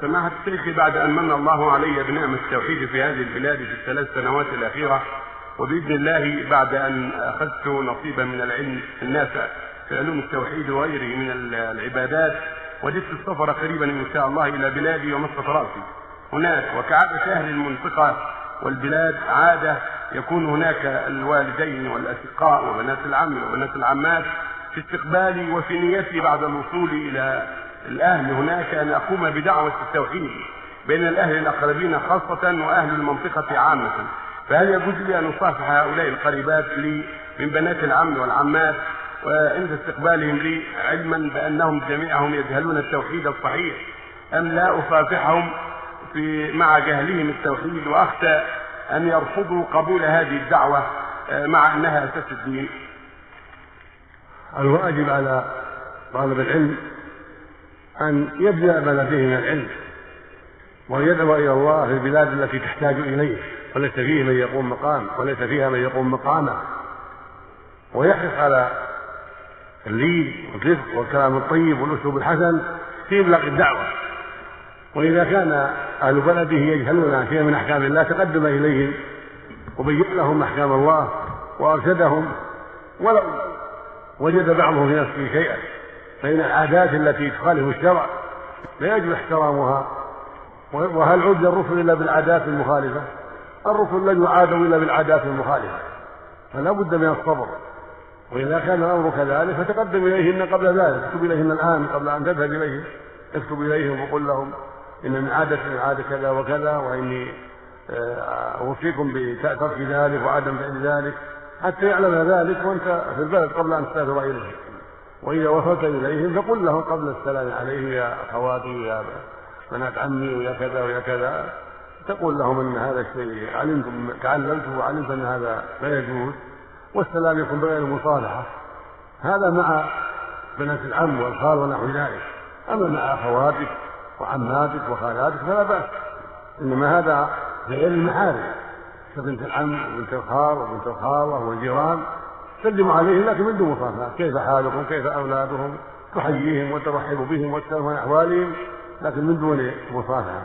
سماحة الشيخ بعد أن من الله علي بنعمة التوحيد في هذه البلاد في الثلاث سنوات الأخيرة وبإذن الله بعد أن أخذت نصيبا من العلم الناس في علوم التوحيد وغيره من العبادات وجدت السفر قريبا إن شاء الله إلى بلادي ومسقط رأسي. هناك وكعادة أهل المنطقة والبلاد عادة يكون هناك الوالدين والأشقاء وبنات العم وبنات العمات في استقبالي وفي نيتي بعد الوصول إلى الأهل هناك أن أقوم بدعوة التوحيد بين الأهل الأقربين خاصة وأهل المنطقة عامة. فهل يجوز لي أن أصافح هؤلاء القريبات لي من بنات العم والعمات وعند استقبالهم لي علما بأنهم جميعهم يجهلون التوحيد الصحيح أم لا أصافحهم في مع جهلهم التوحيد وأخشى أن يرفضوا قبول هذه الدعوة آه، مع أنها أساس الدين الواجب على طالب العلم أن يبذل ما لديه من العلم وأن يدعو إلى الله في البلاد التي تحتاج إليه وليس فيه من يقوم مقام وليس فيها من يقوم مقامه ويحرص على اللين والرفق والكلام الطيب والأسلوب الحسن في إبلاغ الدعوة. وإذا كان أهل بلده يجهلون شيئا من أحكام الله تقدم إليهم وبين لهم أحكام الله وأرشدهم ولو وجد بعضهم في نفسه شيئا. فإن العادات التي تخالف الشرع لا يجب احترامها. وهل عد الرسل إلا بالعادات المخالفة؟ الرسل لن يعادوا إلا بالعادات المخالفة. فلا بد من الصبر. وإذا كان الأمر كذلك فتقدم إليهن قبل ذلك. اكتب إليهن الآن قبل أن تذهب إليهم اكتب إليهم وقل لهم إن من عادة عادة كذا وكذا وإني آه، أوصيكم بترك ذلك وعدم فعل ذلك. حتى يعلم ذلك وأنت في البلد قبل أن تسافر إليه. وإذا وصلت إليهم فقل لهم قبل السلام عليه يا أخواتي يا بنات عمي ويا كذا ويا كذا. تقول لهم أن هذا الشيء علمتم تعلمته وعلمت أن هذا لا يجوز والسلام يكون بغير المصالحة هذا مع بنات العم والخال ونحو ذلك. أما مع أخواتك وعماتك وخالاتك فلا بأس. إنما هذا في غير المحارم. كبنت العم وبنت الخال وبنت الخالة والجيران سلموا عليهم لكن من دون مصافحة كيف حالكم؟ كيف أولادهم؟ تحييهم وترحب بهم وتسألهم عن أحوالهم لكن من دون مصافحة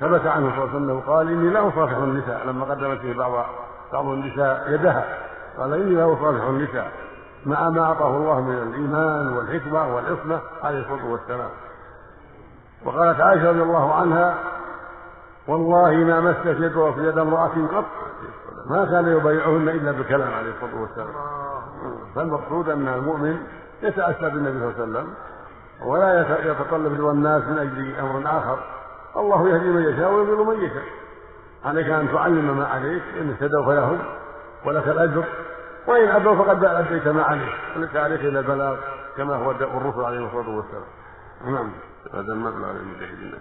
ثبت عنه صلى الله عليه وسلم قال إني لا أصافح النساء. لما قدمت به بعض بعض النساء يدها قال إني لا أصافح النساء. مع ما أعطاه الله من الإيمان والحكمة والعصمة عليه الصلاة والسلام. وقالت عائشة رضي الله عنها والله ما مست يده في يد امرأة قط ما كان يبايعهن إلا بالكلام عليه الصلاة والسلام. فالمقصود أن المؤمن يتأسى بالنبي صلى الله عليه وسلم ولا يتطلب رضا الناس من أجل أمر آخر. الله يهدي من يشاء ويضل من يشاء. عليك أن تعلم ما عليك إن اهتدوا فلهم ولك الأجر. وإن أبوا فقد أديت ما عليك. وليس عليك إلا البلاغ كما هو الرسل عليه الصلاة والسلام. نعم. هذا المبلغ للمجاهدين.